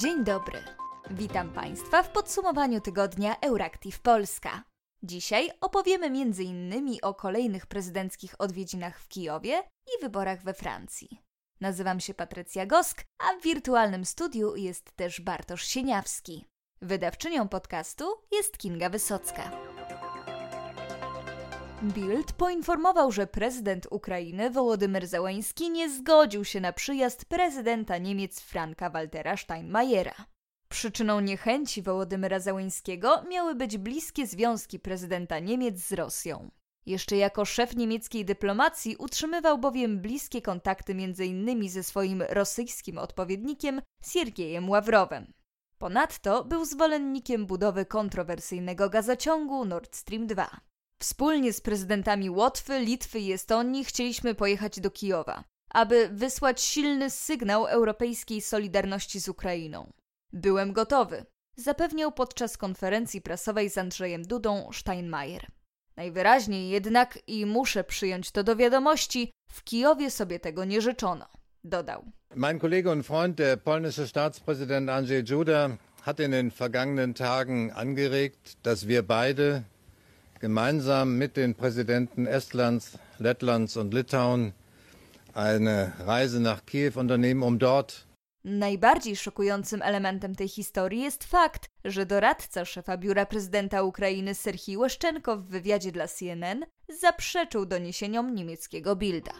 Dzień dobry. Witam Państwa w podsumowaniu tygodnia Euractiv Polska. Dzisiaj opowiemy m.in. o kolejnych prezydenckich odwiedzinach w Kijowie i wyborach we Francji. Nazywam się Patrycja Gosk, a w wirtualnym studiu jest też Bartosz Sieniawski. Wydawczynią podcastu jest Kinga Wysocka. Bild poinformował, że prezydent Ukrainy Wołodymyr Załański nie zgodził się na przyjazd prezydenta Niemiec Franka Waltera Steinmeiera. Przyczyną niechęci Wołodymyra Załańskiego miały być bliskie związki prezydenta Niemiec z Rosją. Jeszcze jako szef niemieckiej dyplomacji utrzymywał bowiem bliskie kontakty m.in. ze swoim rosyjskim odpowiednikiem Siergiejem Ławrowem. Ponadto był zwolennikiem budowy kontrowersyjnego gazociągu Nord Stream 2. Wspólnie z prezydentami Łotwy, Litwy i Estonii chcieliśmy pojechać do Kijowa, aby wysłać silny sygnał europejskiej solidarności z Ukrainą. Byłem gotowy, zapewniał podczas konferencji prasowej z Andrzejem Dudą Steinmeier. Najwyraźniej jednak, i muszę przyjąć to do wiadomości, w Kijowie sobie tego nie życzono, dodał. Mein Kollege und Freund, der polnische Staatspräsident Andrzej Duda, hat in den vergangenen Tagen angeregt, dass wir beide gemeinsam mit den Präsidenten Estlands, Lettlands und Litauen eine Reise nach Kiew unternehmen, um dort Najbardziej szokującym elementem tej historii jest fakt, że doradca szefa biura prezydenta Ukrainy Serhii Łeszczenko w wywiadzie dla CNN zaprzeczył doniesieniom niemieckiego Bilda.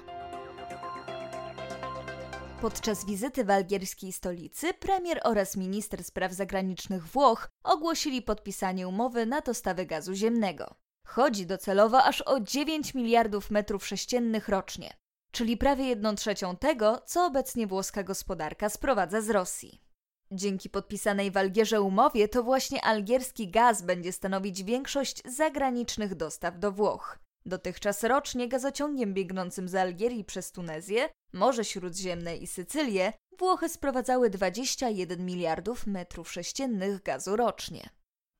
Podczas wizyty w algierskiej stolicy premier oraz minister spraw zagranicznych Włoch ogłosili podpisanie umowy na dostawę gazu ziemnego. Chodzi docelowo aż o 9 miliardów metrów sześciennych rocznie, czyli prawie 1 trzecią tego, co obecnie włoska gospodarka sprowadza z Rosji. Dzięki podpisanej w Algierze umowie to właśnie algierski gaz będzie stanowić większość zagranicznych dostaw do Włoch. Dotychczas rocznie gazociągiem biegnącym z Algierii przez Tunezję, Morze Śródziemne i Sycylię Włochy sprowadzały 21 miliardów metrów sześciennych gazu rocznie.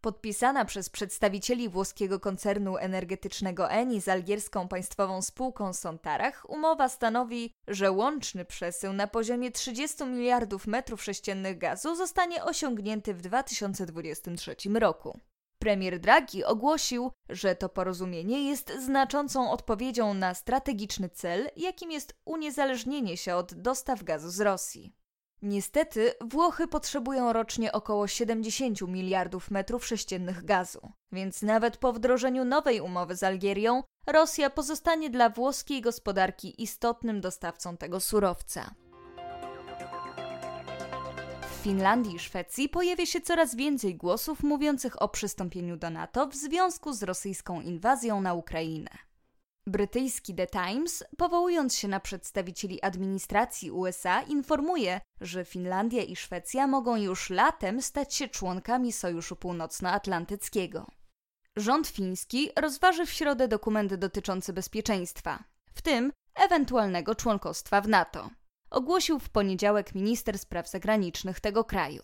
Podpisana przez przedstawicieli włoskiego koncernu energetycznego Eni z algierską państwową spółką Sontarach, umowa stanowi, że łączny przesył na poziomie 30 miliardów metrów sześciennych gazu zostanie osiągnięty w 2023 roku. Premier Draghi ogłosił, że to porozumienie jest znaczącą odpowiedzią na strategiczny cel, jakim jest uniezależnienie się od dostaw gazu z Rosji. Niestety, Włochy potrzebują rocznie około 70 miliardów metrów sześciennych gazu, więc nawet po wdrożeniu nowej umowy z Algierią, Rosja pozostanie dla włoskiej gospodarki istotnym dostawcą tego surowca. W Finlandii i Szwecji pojawia się coraz więcej głosów mówiących o przystąpieniu do NATO w związku z rosyjską inwazją na Ukrainę. Brytyjski The Times, powołując się na przedstawicieli administracji USA, informuje, że Finlandia i Szwecja mogą już latem stać się członkami Sojuszu Północnoatlantyckiego. Rząd fiński rozważy w środę dokumenty dotyczące bezpieczeństwa, w tym ewentualnego członkostwa w NATO, ogłosił w poniedziałek minister spraw zagranicznych tego kraju.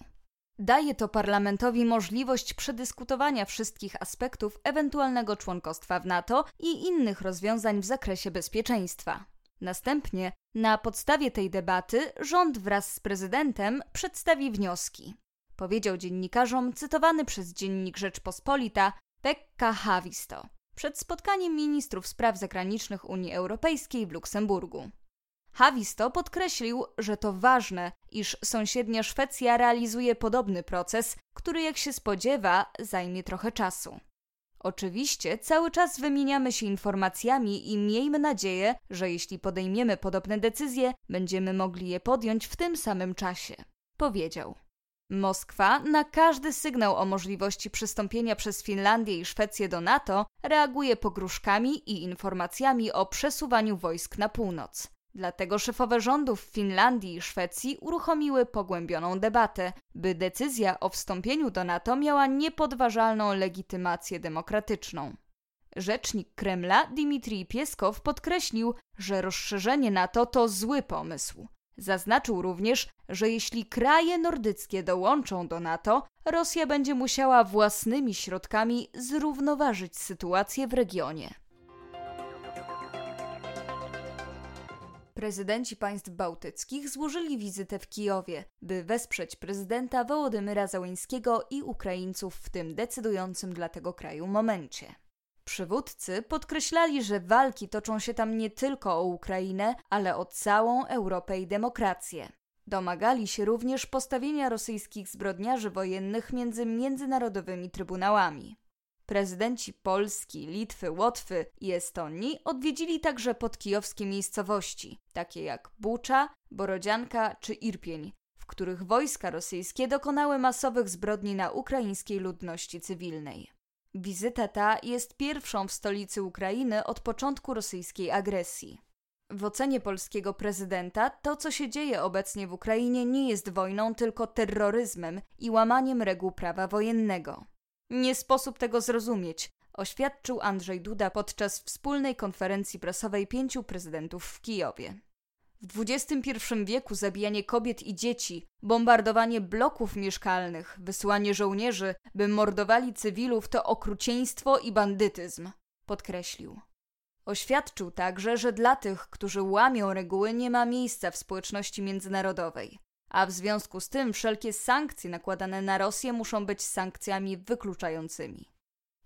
Daje to parlamentowi możliwość przedyskutowania wszystkich aspektów ewentualnego członkostwa w NATO i innych rozwiązań w zakresie bezpieczeństwa. Następnie, na podstawie tej debaty, rząd wraz z prezydentem przedstawi wnioski. Powiedział dziennikarzom cytowany przez dziennik Rzeczpospolita Pekka Havisto przed spotkaniem ministrów spraw zagranicznych Unii Europejskiej w Luksemburgu. Havisto podkreślił, że to ważne, iż sąsiednia Szwecja realizuje podobny proces, który jak się spodziewa zajmie trochę czasu. Oczywiście cały czas wymieniamy się informacjami i miejmy nadzieję, że jeśli podejmiemy podobne decyzje, będziemy mogli je podjąć w tym samym czasie, powiedział. Moskwa na każdy sygnał o możliwości przystąpienia przez Finlandię i Szwecję do NATO reaguje pogróżkami i informacjami o przesuwaniu wojsk na północ. Dlatego szefowe rządów Finlandii i Szwecji uruchomiły pogłębioną debatę, by decyzja o wstąpieniu do NATO miała niepodważalną legitymację demokratyczną. Rzecznik Kremla Dmitrij Pieskow podkreślił, że rozszerzenie NATO to zły pomysł. Zaznaczył również, że jeśli kraje nordyckie dołączą do NATO, Rosja będzie musiała własnymi środkami zrównoważyć sytuację w regionie. Prezydenci państw bałtyckich złożyli wizytę w Kijowie, by wesprzeć prezydenta Wołodymyra Załańskiego i Ukraińców w tym decydującym dla tego kraju momencie. Przywódcy podkreślali, że walki toczą się tam nie tylko o Ukrainę, ale o całą Europę i demokrację. Domagali się również postawienia rosyjskich zbrodniarzy wojennych między międzynarodowymi trybunałami. Prezydenci Polski, Litwy, Łotwy i Estonii odwiedzili także podkijowskie miejscowości, takie jak Bucza, Borodzianka czy Irpień, w których wojska rosyjskie dokonały masowych zbrodni na ukraińskiej ludności cywilnej. Wizyta ta jest pierwszą w stolicy Ukrainy od początku rosyjskiej agresji. W ocenie polskiego prezydenta to, co się dzieje obecnie w Ukrainie, nie jest wojną, tylko terroryzmem i łamaniem reguł prawa wojennego. Nie sposób tego zrozumieć, oświadczył Andrzej Duda podczas wspólnej konferencji prasowej pięciu prezydentów w Kijowie. W XXI wieku zabijanie kobiet i dzieci, bombardowanie bloków mieszkalnych, wysyłanie żołnierzy, by mordowali cywilów to okrucieństwo i bandytyzm, podkreślił. Oświadczył także, że dla tych, którzy łamią reguły, nie ma miejsca w społeczności międzynarodowej, a w związku z tym wszelkie sankcje nakładane na Rosję muszą być sankcjami wykluczającymi.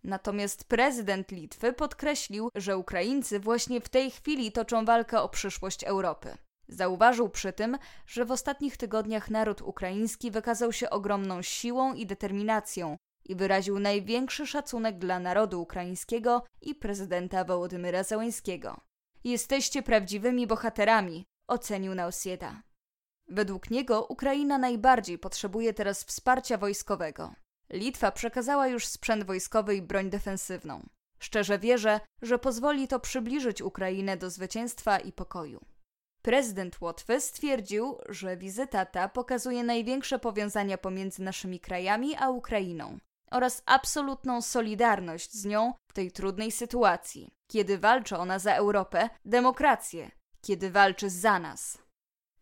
Natomiast prezydent Litwy podkreślił, że Ukraińcy właśnie w tej chwili toczą walkę o przyszłość Europy. Zauważył przy tym, że w ostatnich tygodniach naród ukraiński wykazał się ogromną siłą i determinacją i wyraził największy szacunek dla narodu ukraińskiego i prezydenta Wołodymyra Załańskiego. Jesteście prawdziwymi bohaterami, ocenił Nausieda. Według niego Ukraina najbardziej potrzebuje teraz wsparcia wojskowego. Litwa przekazała już sprzęt wojskowy i broń defensywną. Szczerze wierzę, że pozwoli to przybliżyć Ukrainę do zwycięstwa i pokoju. Prezydent Łotwy stwierdził, że wizyta ta pokazuje największe powiązania pomiędzy naszymi krajami a Ukrainą oraz absolutną solidarność z nią w tej trudnej sytuacji, kiedy walczy ona za Europę, demokrację, kiedy walczy za nas.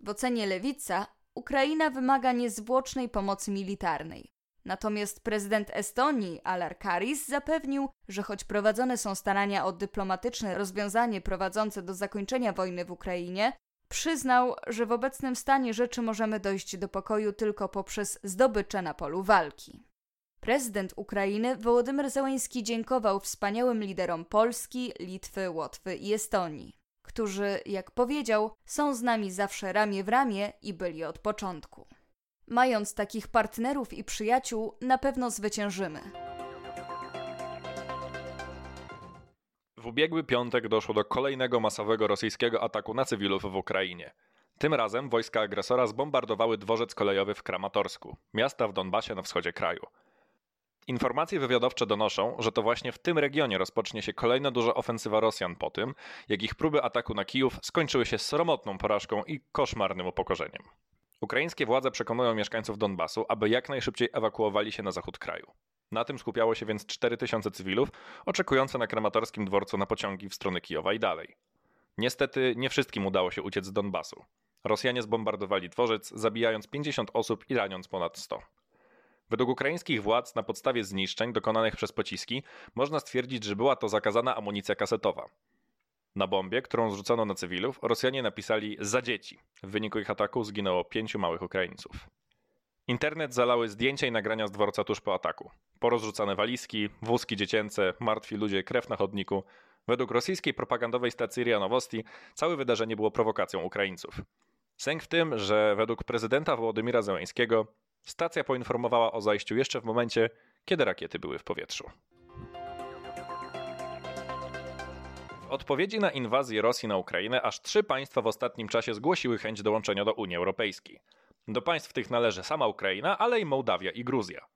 W ocenie Lewica Ukraina wymaga niezwłocznej pomocy militarnej. Natomiast prezydent Estonii, Alar Karis, zapewnił, że choć prowadzone są starania o dyplomatyczne rozwiązanie prowadzące do zakończenia wojny w Ukrainie, przyznał, że w obecnym stanie rzeczy możemy dojść do pokoju tylko poprzez zdobycze na polu walki. Prezydent Ukrainy Wołodymyr Zełański dziękował wspaniałym liderom Polski, Litwy, Łotwy i Estonii, którzy, jak powiedział, są z nami zawsze ramię w ramię i byli od początku. Mając takich partnerów i przyjaciół, na pewno zwyciężymy. W ubiegły piątek doszło do kolejnego masowego rosyjskiego ataku na cywilów w Ukrainie. Tym razem wojska agresora zbombardowały dworzec kolejowy w Kramatorsku, miasta w Donbasie na wschodzie kraju. Informacje wywiadowcze donoszą, że to właśnie w tym regionie rozpocznie się kolejna duża ofensywa Rosjan po tym, jak ich próby ataku na Kijów skończyły się sromotną porażką i koszmarnym upokorzeniem. Ukraińskie władze przekonują mieszkańców Donbasu, aby jak najszybciej ewakuowali się na zachód kraju. Na tym skupiało się więc 4000 cywilów, oczekujące na krematorskim dworcu na pociągi w stronę Kijowa i dalej. Niestety nie wszystkim udało się uciec z Donbasu. Rosjanie zbombardowali dworzec, zabijając 50 osób i raniąc ponad 100. Według ukraińskich władz, na podstawie zniszczeń dokonanych przez pociski, można stwierdzić, że była to zakazana amunicja kasetowa. Na bombie, którą zrzucono na cywilów, Rosjanie napisali za dzieci. W wyniku ich ataku zginęło pięciu małych Ukraińców. Internet zalały zdjęcia i nagrania z dworca tuż po ataku. Porozrzucane walizki, wózki dziecięce, martwi ludzie, krew na chodniku. Według rosyjskiej propagandowej stacji RIA Nowosti całe wydarzenie było prowokacją Ukraińców. Sęk w tym, że według prezydenta Wołodymira Zełańskiego stacja poinformowała o zajściu jeszcze w momencie, kiedy rakiety były w powietrzu. W odpowiedzi na inwazję Rosji na Ukrainę aż trzy państwa w ostatnim czasie zgłosiły chęć dołączenia do Unii Europejskiej. Do państw tych należy sama Ukraina, ale i Mołdawia i Gruzja.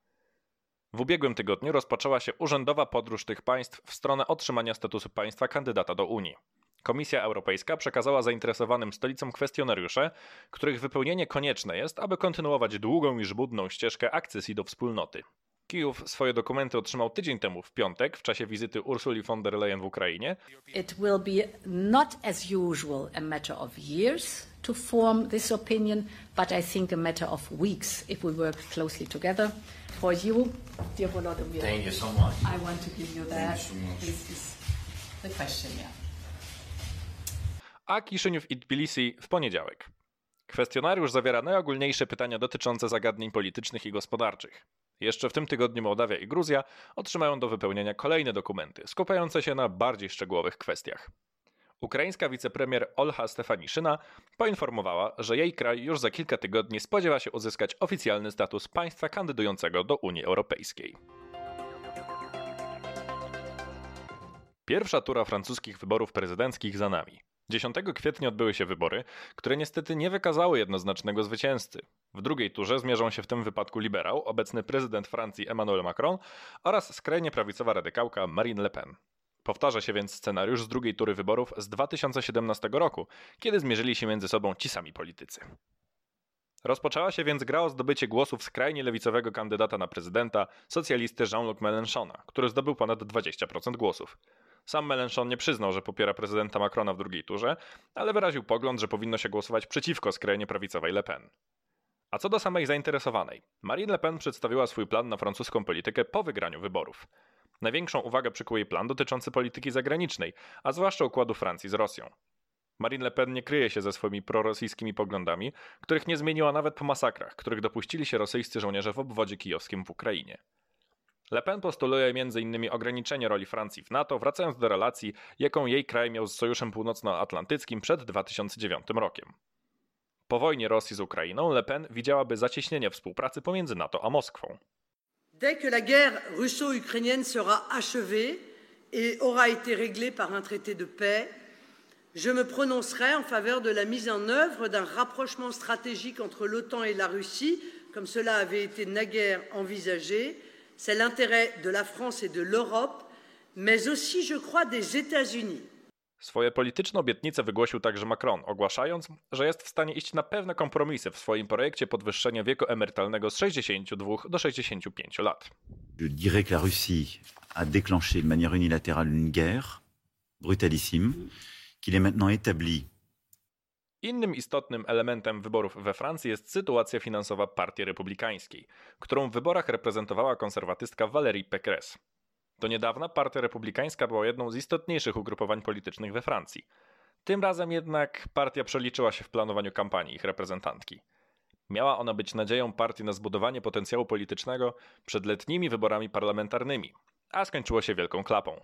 W ubiegłym tygodniu rozpoczęła się urzędowa podróż tych państw w stronę otrzymania statusu państwa kandydata do Unii. Komisja Europejska przekazała zainteresowanym stolicom kwestionariusze, których wypełnienie konieczne jest, aby kontynuować długą i żmudną ścieżkę akcesji do wspólnoty. Kijów swoje dokumenty otrzymał tydzień temu w piątek w czasie wizyty Ursuli von der Leyen w Ukrainie. It will be not as usual a matter of years to form this opinion, but I think a matter of weeks if we work closely together. For you, dear Volodymyr. Thank you so much. I want to give you that. Thank you so much. This is the question, yeah. A Kiszyniów i Tbilisi w poniedziałek. Kwestionariusz zawiera najogólniejsze pytania dotyczące zagadnień politycznych i gospodarczych. Jeszcze w tym tygodniu Mołdawia i Gruzja otrzymają do wypełnienia kolejne dokumenty, skupiające się na bardziej szczegółowych kwestiach. Ukraińska wicepremier Olha Stefaniszyna poinformowała, że jej kraj już za kilka tygodni spodziewa się uzyskać oficjalny status państwa kandydującego do Unii Europejskiej. Pierwsza tura francuskich wyborów prezydenckich za nami. 10 kwietnia odbyły się wybory, które niestety nie wykazały jednoznacznego zwycięzcy. W drugiej turze zmierzą się w tym wypadku liberał, obecny prezydent Francji Emmanuel Macron oraz skrajnie prawicowa radykałka Marine Le Pen. Powtarza się więc scenariusz z drugiej tury wyborów z 2017 roku, kiedy zmierzyli się między sobą ci sami politycy. Rozpoczęła się więc gra o zdobycie głosów skrajnie lewicowego kandydata na prezydenta, socjalisty Jean-Luc Mélenchona, który zdobył ponad 20% głosów. Sam Mélenchon nie przyznał, że popiera prezydenta Macrona w drugiej turze, ale wyraził pogląd, że powinno się głosować przeciwko skrajnie prawicowej Le Pen. A co do samej zainteresowanej, Marine Le Pen przedstawiła swój plan na francuską politykę po wygraniu wyborów. Największą uwagę przykuł jej plan dotyczący polityki zagranicznej, a zwłaszcza układu Francji z Rosją. Marine Le Pen nie kryje się ze swoimi prorosyjskimi poglądami, których nie zmieniła nawet po masakrach, których dopuścili się rosyjscy żołnierze w obwodzie kijowskim w Ukrainie. Le Pen postuluje m.in. ograniczenie roli Francji w NATO, wracając do relacji, jaką jej kraj miał z Sojuszem Północnoatlantyckim przed 2009 rokiem. Po wojnie Rosji z Ukrainą Le Pen widziałaby zacieśnienie współpracy pomiędzy NATO a Moskwą. Dès que la guerre russo-ukrainienne sera achevée et aura été réglée par un traité de paix, je me prononcerai en faveur de la mise en œuvre d'un rapprochement stratégique entre l'OTAN et la Russie, comme cela avait été naguère envisagé. C'est l'intérêt de la France et de l'Europe, mais aussi, je crois, des États-Unis. Swoje polityczne obietnice wygłosił także Macron, ogłaszając, że jest w stanie iść na pewne kompromisy w swoim projekcie podwyższenia wieku emerytalnego z 62 do 65 lat. Je dirais que la Russie a déclenché de manière unilatérale une guerre brutalissime, qu'il est maintenant établi Innym istotnym elementem wyborów we Francji jest sytuacja finansowa Partii Republikańskiej, którą w wyborach reprezentowała konserwatystka Valérie Pécresse. Do niedawna Partia Republikańska była jedną z istotniejszych ugrupowań politycznych we Francji. Tym razem jednak partia przeliczyła się w planowaniu kampanii ich reprezentantki. Miała ona być nadzieją partii na zbudowanie potencjału politycznego przed letnimi wyborami parlamentarnymi, a skończyło się wielką klapą.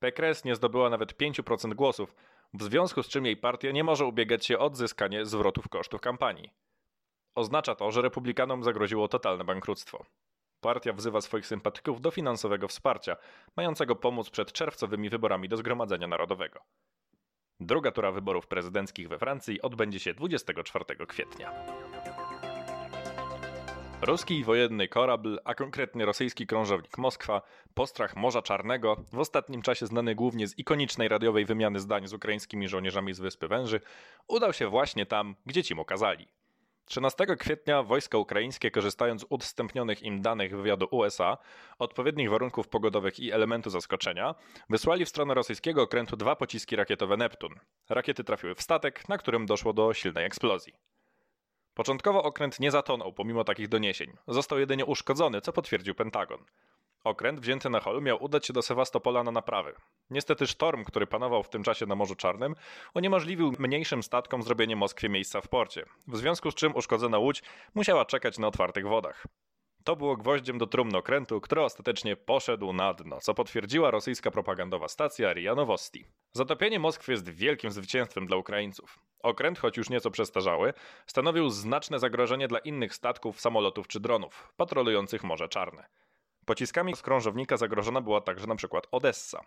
Pécresse nie zdobyła nawet 5% głosów, w związku z czym jej partia nie może ubiegać się o odzyskanie zwrotów kosztów kampanii. Oznacza to, że republikanom zagroziło totalne bankructwo. Partia wzywa swoich sympatyków do finansowego wsparcia, mającego pomóc przed czerwcowymi wyborami do Zgromadzenia Narodowego. Druga tura wyborów prezydenckich we Francji odbędzie się 24 kwietnia. Ruski wojenny korabl, a konkretnie rosyjski krążownik Moskwa, postrach Morza Czarnego, w ostatnim czasie znany głównie z ikonicznej radiowej wymiany zdań z ukraińskimi żołnierzami z Wyspy Węży, udał się właśnie tam, gdzie ci mu kazali. 13 kwietnia wojska ukraińskie, korzystając z udostępnionych im danych wywiadu USA, odpowiednich warunków pogodowych i elementu zaskoczenia, wysłali w stronę rosyjskiego okrętu dwa pociski rakietowe Neptun. Rakiety trafiły w statek, na którym doszło do silnej eksplozji. Początkowo okręt nie zatonął pomimo takich doniesień. Został jedynie uszkodzony, co potwierdził Pentagon. Okręt wzięty na hol miał udać się do Sewastopola na naprawy. Niestety sztorm, który panował w tym czasie na Morzu Czarnym, uniemożliwił mniejszym statkom zrobienie Moskwie miejsca w porcie, w związku z czym uszkodzona łódź musiała czekać na otwartych wodach. To było gwoździem do trumny okrętu, który ostatecznie poszedł na dno, co potwierdziła rosyjska propagandowa stacja RIA Novosti. Zatopienie Moskwy jest wielkim zwycięstwem dla Ukraińców. Okręt, choć już nieco przestarzały, stanowił znaczne zagrożenie dla innych statków, samolotów czy dronów, patrolujących Morze Czarne. Pociskami z krążownika zagrożona była także przykład Odessa.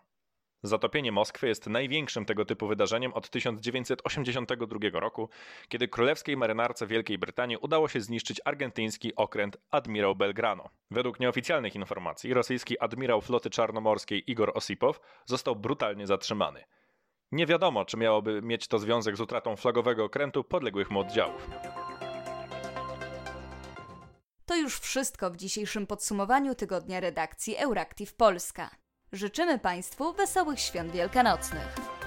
Zatopienie Moskwy jest największym tego typu wydarzeniem od 1982 roku, kiedy królewskiej marynarce Wielkiej Brytanii udało się zniszczyć argentyński okręt Admirał Belgrano. Według nieoficjalnych informacji rosyjski admirał floty czarnomorskiej Igor Osipow został brutalnie zatrzymany. Nie wiadomo, czy miałoby mieć to związek z utratą flagowego okrętu podległych mu oddziałów. To już wszystko w dzisiejszym podsumowaniu tygodnia redakcji Euractiv Polska. Życzymy Państwu wesołych świąt wielkanocnych.